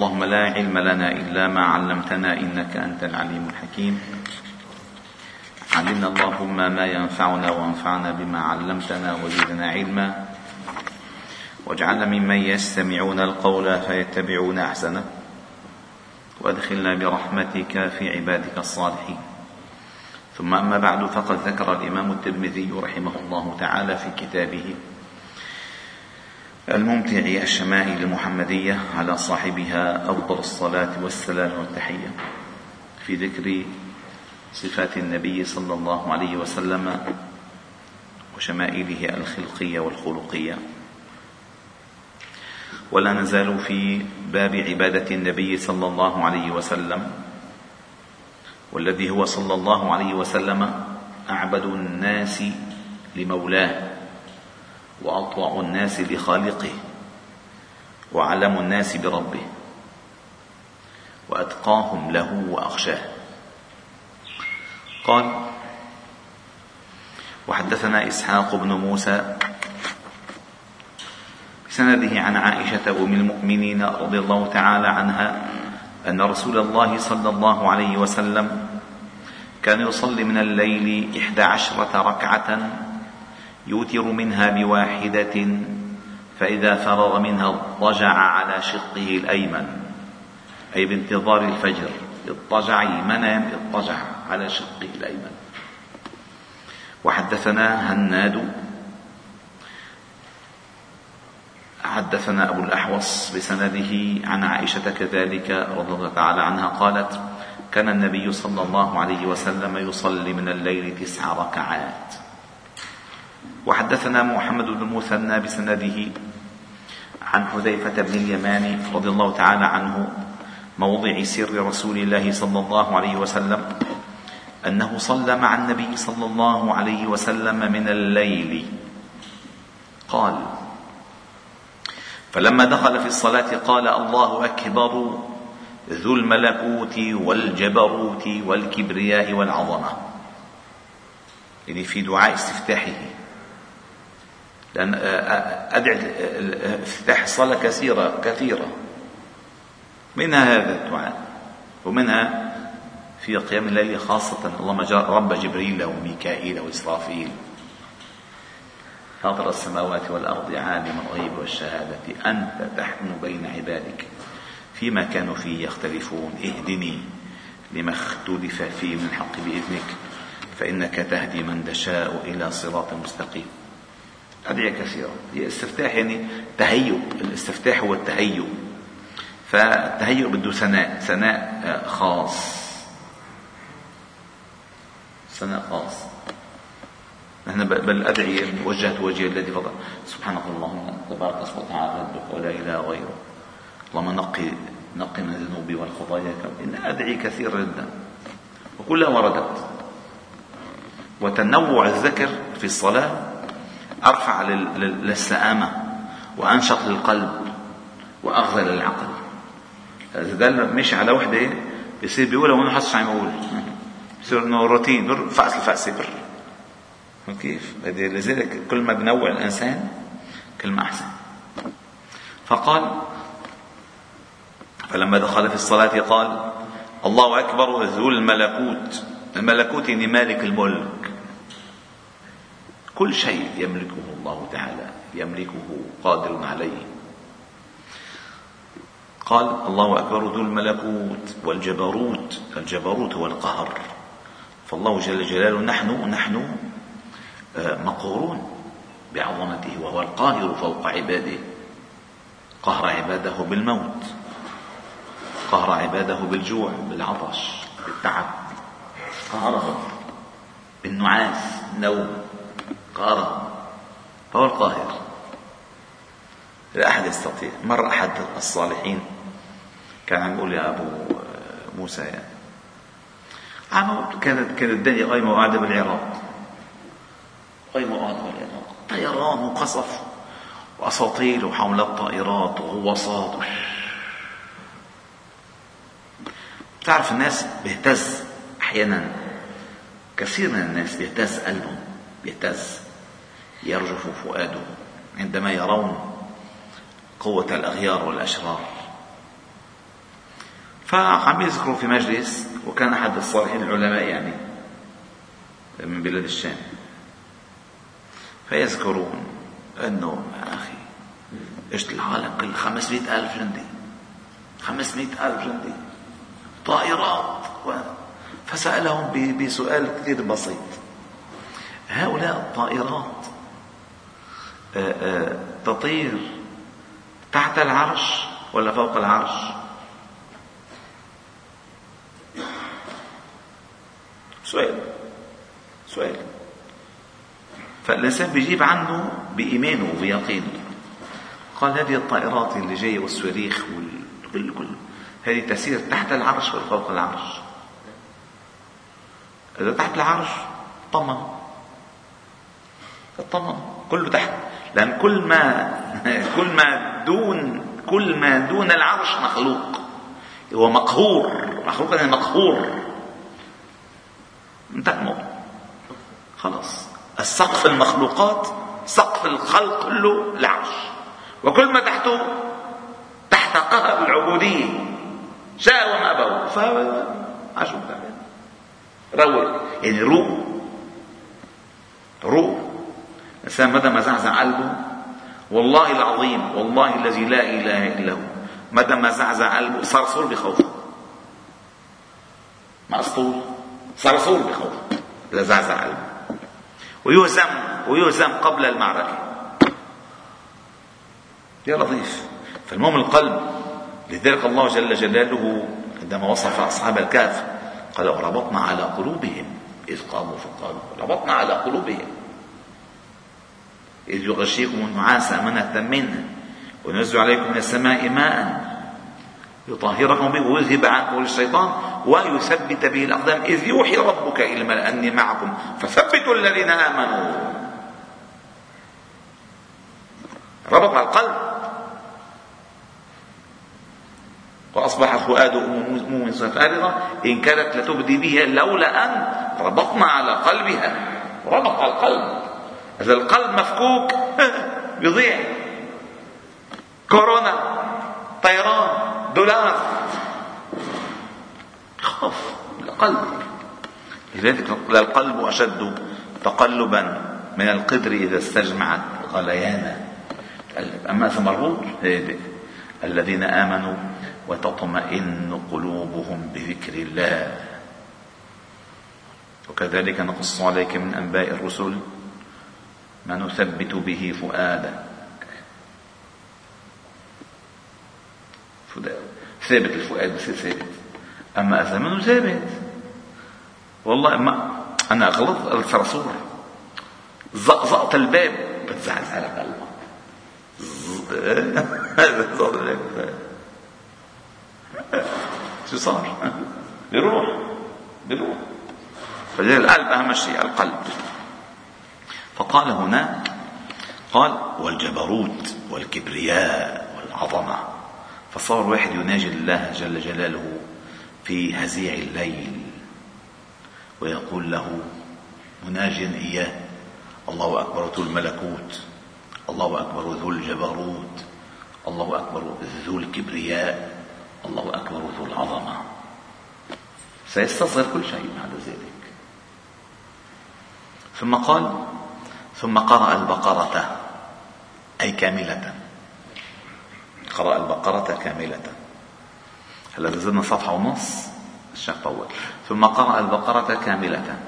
اللهم لا علم لنا إلا ما علمتنا إنك أنت العليم الحكيم. علمنا اللهم ما ينفعنا وانفعنا بما علمتنا وزدنا علما. واجعلنا ممن يستمعون القول فيتبعون أحسنه. وادخلنا برحمتك في عبادك الصالحين. ثم أما بعد فقد ذكر الإمام الترمذي رحمه الله تعالى في كتابه الممتع الشمائل المحمدية على صاحبها أفضل الصلاة والسلام والتحية. في ذكر صفات النبي صلى الله عليه وسلم وشمائله الخلقية والخلقية. ولا نزال في باب عبادة النبي صلى الله عليه وسلم والذي هو صلى الله عليه وسلم أعبد الناس لمولاه. واطوع الناس لخالقه وعلم الناس بربه وأتقاهم له وأخشاه. قال وحدثنا إسحاق بن موسى بسنده عن عائشة أم المؤمنين رضي الله تعالى عنها أن رسول الله صلى الله عليه وسلم كان يصلي من الليل إحدى عشرة ركعة يوتر منها بواحدة فإذا فرغ منها اضطجع على شقه الأيمن. أي بانتظار الفجر اضطجع منام اضطجع على شقه الأيمن. وحدثنا هناد حدثنا أبو الأحوص بسنده عن عائشة كذلك رضي الله تعالى عنها قالت كان النبي صلى الله عليه وسلم يصلي من الليل تسع ركعات. وحدثنا محمد بن المثنى بسنده عن حذيفة بن اليمان رضي الله تعالى عنه موضع سر رسول الله صلى الله عليه وسلم أنه صلى مع النبي صلى الله عليه وسلم من الليل. قال فلما دخل في الصلاة قال الله أكبر ذو الملكوت والجبروت والكبرياء والعظمة. يعني في دعاء استفتاحه. لأن أدعي افتتاح الصلاة كثيرة كثيرة منها هذا الدعاء ومنها في قيام الليل خاصة اللهم رب جبريل وميكائيل وإسرافيل. فاطر السماوات والأرض عالم الغيب والشهادة أنت تحكم بين عبادك. فيما كانوا فيه يختلفون اهدني لما اختلف فيه من الحق بإذنك فإنك تهدي من تشاء إلى صراط مستقيم. أدعية كثيرة. هي استفتاح يعني تهيؤ الاستفتاح هو التهيؤ. فالتهيؤ بده ثناء ثناء آه، خاص. ثناء خاص. نحن بالأدعية وجهت وجهي الذي فضل. سبحانك اللهم تبارك اسمك وتعالى ربك ولا إله غيره اللهم نقي نقي من الذنوب والخطايا إن أدعي كثير جدا. وكلها وردت. وتنوع الذكر في الصلاة أرفع للسآمة وأنشط للقلب وأغذى للعقل. إذا مش على وحدة بصير بيقولها وما حسش عم يقول. بصير إنه روتين بر فأس الفأس بر كيف؟ لذلك كل ما بنوع الإنسان كل ما أحسن. فقال فلما دخل في الصلاة قال الله أكبر ذو الملكوت. الملكوت يعني مالك الملك. كل شيء يملكه الله تعالى يملكه قادر عليه. قال الله أكبر ذو الملكوت والجبروت الجبروت هو القهر فالله جل جلاله نحن نحن آه، مقهورون بعظمته وهو القاهر فوق عباده. قهر عباده بالموت قهر عباده بالجوع بالعطش بالتعب قهرهم بالنعاس نوم قهرهم فهو القاهر. لا أحد يستطيع. مر أحد الصالحين. كان عم يقول يا أبو موسى يعني. كانت كانت الدنيا قايمة وقاعدة بالعراق. قايمة وقاعدة بالعراق. طيران وقصف وأساطيل وحول الطائرات وغواصات. تعرف الناس بيهتز أحيانا. كثير من الناس بيهتز قلبهم. بيهتز يرجف فؤاده عندما يرون قوة الأغيار والأشرار. فعم يذكروا في مجلس وكان أحد الصالحين العلماء يعني من بلاد الشام فيذكرون أنه يا أخي إيش العالم؟ كل 500 ألف جندي. 500 ألف جندي. طائرات. فسألهم بسؤال كثير بسيط. هؤلاء الطائرات آه، آه، تطير تحت العرش ولا فوق العرش؟ سؤال سؤال. فالإنسان بيجيب عنه بإيمانه وبيقينه قال هذه الطائرات اللي جاية والصواريخ وكل كل. هذه تسير تحت العرش ولا فوق العرش؟ إذا تحت العرش طمن. اطمن كله تحت. لأن كل ما كل ما دون كل ما دون العرش مخلوق. هو مقهور. مخلوق يعني مقهور. انتهى الموضوع. خلاص. السقف المخلوقات سقف الخلق كله العرش وكل ما تحته تحت قهر العبودية. شاء وما أبوا فهو روق يعني روح. روح. الإنسان مدى ما زعزع قلبه والله العظيم والله الذي لا إله إلا هو مدى ما زعزع قلبه صرصور بخوفه مسطول صرصور بخوفه لا زعزع قلبه ويهزم ويهزم قبل المعركة يا لطيف فالمهم القلب لذلك الله جل جلاله عندما وصف أصحاب الكهف قال ربطنا على قلوبهم إذ قاموا فقالوا ربطنا على قلوبهم. إذ يغشيكم النعاس أمنة منه ونزل عليكم من السماء ماء يطهركم به ويذهب عنكم الشيطان ويثبت به الأقدام. إذ يوحي ربك إلى الملأ أني معكم. فثبتوا الذين آمنوا. ربط على القلب. وأصبح فؤاد أم موسى فارغة. إن كانت لتبدي به لولا أن ربطنا على قلبها. ربط القلب. إذا القلب مفكوك. بيضيع. كورونا طيران دولار. خاف القلب. لذلك القلب أشد تقلبا من القدر إذا استجمعت غليانا أما إذا مربوط الذين آمنوا وتطمئن قلوبهم بذكر الله. وكذلك نقص عليك من أنباء الرسل. ما نثبت به فؤادك ثابت الفؤاد بصير ثابت. أما اذا منه ثابت. والله ما أنا غلطت الصرصور زقزقت الباب. بتزعل على قلبك. شو صار؟ بيروح. بيروح. فلذلك القلب اهم شيء القلب. فقال هنا قال والجبروت والكبرياء والعظمة. فصار واحد يناجي الله جل جلاله في هزيع الليل ويقول له مناجيا إياه الله أكبر ذو الملكوت الله أكبر ذو الجبروت الله أكبر ذو الكبرياء الله أكبر ذو العظمة. سيستصغر كل شيء بعد ذلك. ثم قال ثم قرأ البقرة أي كاملة. قرأ البقرة كاملة. هلا زدنا صفحة ونص الشيخ طول. ثم قرأ البقرة كاملة.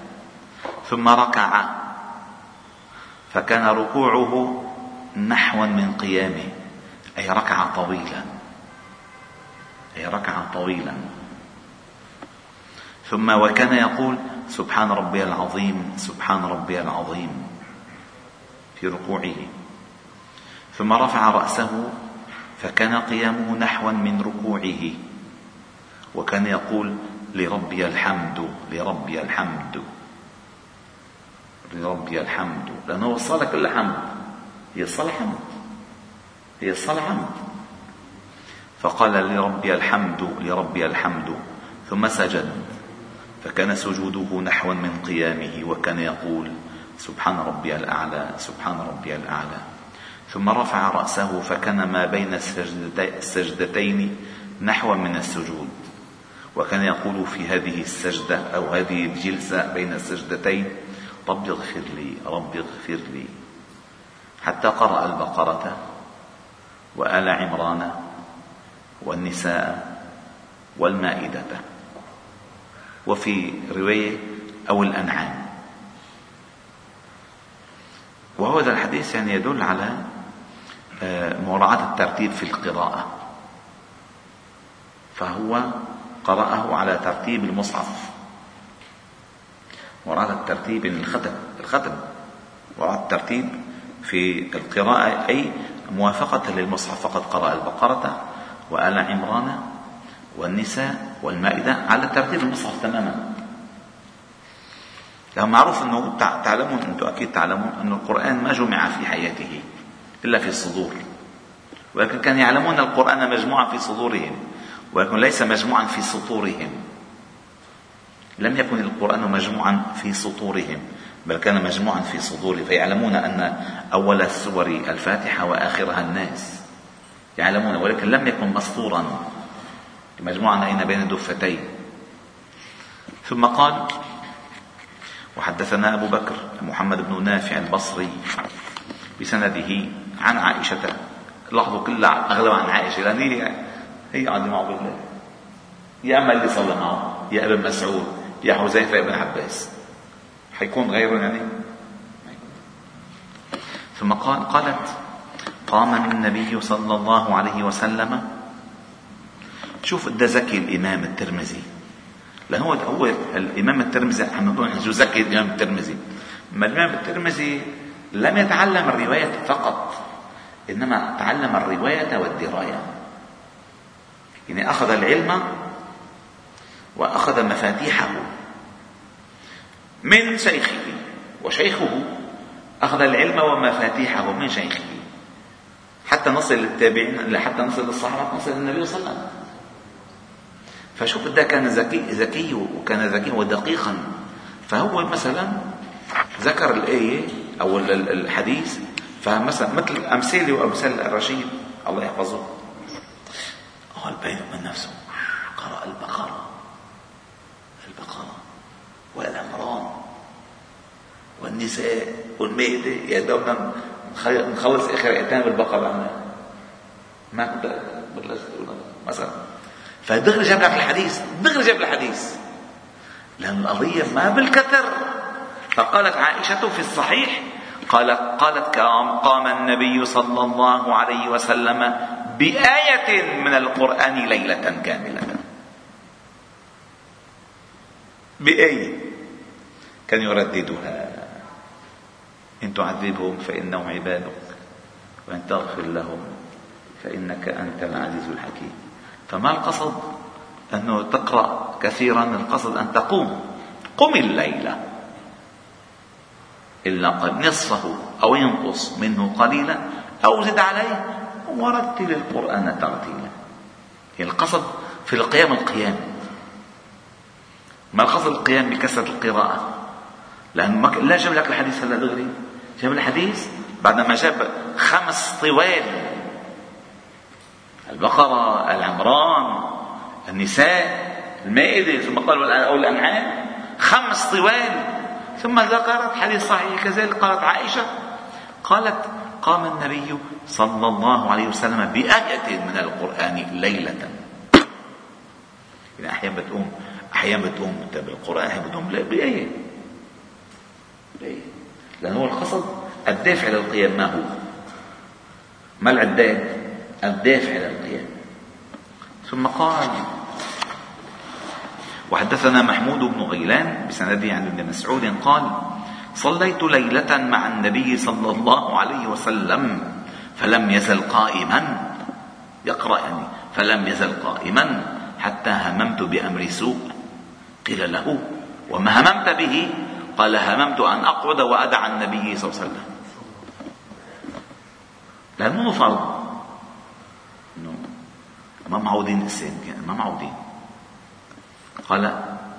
ثم ركع. فكان ركوعه نحوا من قيامه أي ركع طويلا. أي ركع طويلا. ثم وكان يقول سبحان ربي العظيم سبحان ربي العظيم. في ركوعه. ثم رفع رأسه فكان قيامه نحوا من ركوعه. وكان يقول لربي الحمد لربي الحمد لربي الحمد. لأنه وصل كل حمد هي الصلاة حمد هي الصلاة حمد فقال لربي الحمد لربي الحمد. ثم سجد. فكان سجوده نحوا من قيامه وكان يقول سبحان ربي الأعلى سبحان ربي الأعلى. ثم رفع رأسه فكان ما بين السجدتين نحو من السجود. وكان يقول في هذه السجدة أو هذه الجلسة بين السجدتين رب اغفر لي رب اغفر لي. حتى قرأ البقرة وآل عمران والنساء والمائدة. وفي رواية أو الأنعام. وهذا الحديث يعني يدل على آه، مراعاة الترتيب في القراءة. فهو قرأه على ترتيب المصحف. مراعاة الترتيب الختم الختم. مراعاة الترتيب في القراءة أي موافقة للمصحف. فقد قرأ البقرة وآل عمران والنساء والمائدة على ترتيب المصحف تماما. لو معروف أنه تعلمون أنتم أكيد تعلمون أن القرآن ما جمع في حياته إلا في الصدور. ولكن كانوا يعلمون القرآن مجموعا في صدورهم ولكن ليس مجموعا في سطورهم. لم يكن القرآن مجموعا في سطورهم بل كان مجموعا في صدورهم فيعلمون أن أول السور الفاتحة وآخرها الناس. يعلمون ولكن لم يكن مسطورا مجموعا أين؟ بين الدفتين ثم قال وحدثنا أبو بكر محمد بن نافع البصري بسنده عن عائشة. لاحظوا كلها أغلب عن عائشة لأن هي هي قاعدة معه بالله يا أما اللي صلى معه يا ابن مسعود يا حذيفة بن عباس. حيكون غيره يعني؟ ثم قال قالت قام النبي صلى الله عليه وسلم. شوف قد ذكي الإمام الترمذي. لأنه هو هو الإمام الترمذي عم نقول زكي الإمام الترمذي. ما الإمام الترمذي لم يتعلم الرواية فقط إنما تعلم الرواية والدراية. يعني أخذ العلم وأخذ مفاتيحه. من شيخه وشيخه أخذ العلم ومفاتيحه من شيخه. حتى نصل للتابعين حتى نصل للصحابة نصل للنبي صلى الله عليه وسلم. فشوف ده كان ذكي ذكي وكان ذكيا ودقيقا. فهو مثلا ذكر الآية أو الحديث فمثلا مثل أمثلة وأمثال الرشيد الله يحفظه. قال بينه من نفسه. قرأ البقرة. البقرة والأمران والنساء والمائدة يا دوبنا نخلص آخر آيتين بالبقرة ما بلش مثلا فدغري جاب لك الحديث دغري جاب الحديث. لأن القضية ما بالكثر. فقالت عائشة في الصحيح قالت قالت قام النبي صلى الله عليه وسلم بآية من القرآن ليلة كاملة. بآية كان يرددها. إن تعذبهم فإنهم عبادك وإن تغفر لهم فإنك أنت العزيز الحكيم. فما القصد؟ أنه تقرأ كثيرا القصد أن تقوم. قم الليلة. إلا نصفه أو ينقص منه قليلا أو زد عليه ورتل القرآن ترتيلا. القصد في القيام القيام ما القصد القيام بكثرة القراءة؟ لأن لا جاب لك الحديث هلا دغري جاب الحديث بعدما جاب خمس طوال البقرة العمران النساء المائدة ثم قال أو الأنعام خمس طوال. ثم ذكرت حديث صحيح كذلك قالت عائشة قالت قام النبي صلى الله عليه وسلم بآية من القرآن ليلة. يعني أحيانا بتقوم أحيانا بتقوم بالقرآن أحيانا بتقوم بآية بآية. لأن هو القصد الدافع للقيام ما هو؟ ما العداد؟ الدافع للقيام ثم قال وحدثنا محمود بن غيلان بسنده عن ابن مسعود قال صليت ليلة مع النبي صلى الله عليه وسلم فلم يزل قائما يقرأ يعني فلم يزل قائما حتى هممت بأمر سوء. قيل له وما هممت به؟ قال هممت أن أقعد وأدع النبي صلى الله عليه وسلم. لأنه فرض. ما معودين الإنسان ما معودين. قال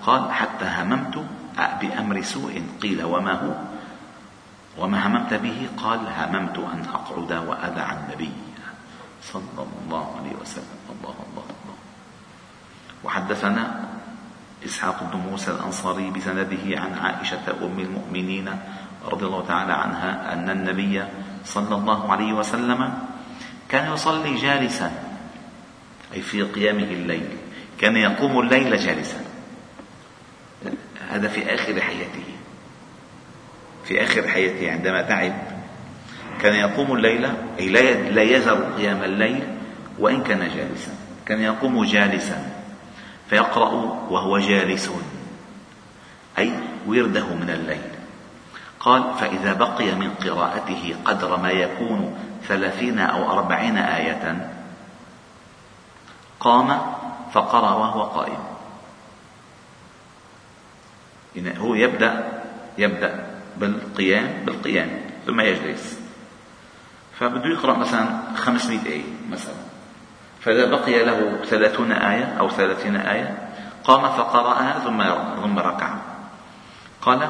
قال حتى هممت بأمر سوء قيل وما هو؟ وما هممت به؟ قال هممت أن أقعد وأدع النبي صلى الله عليه وسلم. الله الله الله. وحدثنا إسحاق بن موسى الأنصاري بسنده عن عائشة أم المؤمنين رضي الله تعالى عنها أن النبي صلى الله عليه وسلم كان يصلي جالسا. أي في قيامه الليل. كان يقوم الليل جالسا. هذا في آخر حياته. في آخر حياته عندما تعب. كان يقوم الليل أي لا يزر قيام الليل وإن كان جالسا. كان يقوم جالسا. فيقرأ وهو جالس. أي ورده من الليل. قال فإذا بقي من قراءته قدر ما يكون ثلاثين أو أربعين آية قام فقرأ وهو قائم. يعني هو يبدأ يبدأ بالقيام بالقيام ثم يجلس. فبده يقرأ مثلا 500 آية مثلا. فإذا بقي له ثلاثون آية أو ثلاثين آية قام فقرأها ثم ثم ركع. قال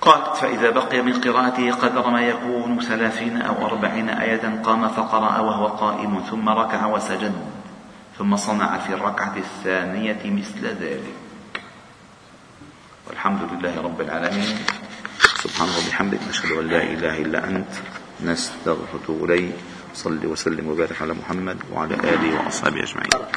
قال فإذا بقي من قراءته قدر ما يكون ثلاثين أو أربعين آية قام فقرأ وهو قائم ثم ركع وسجد. ثم صنع في الركعة الثانية مثل ذلك. والحمد لله رب العالمين. سبحانه وبحمدك نشهد أن لا إله إلا أنت نستغفرك إليك صل وسلم وبارك على محمد وعلى آله وأصحابه أجمعين.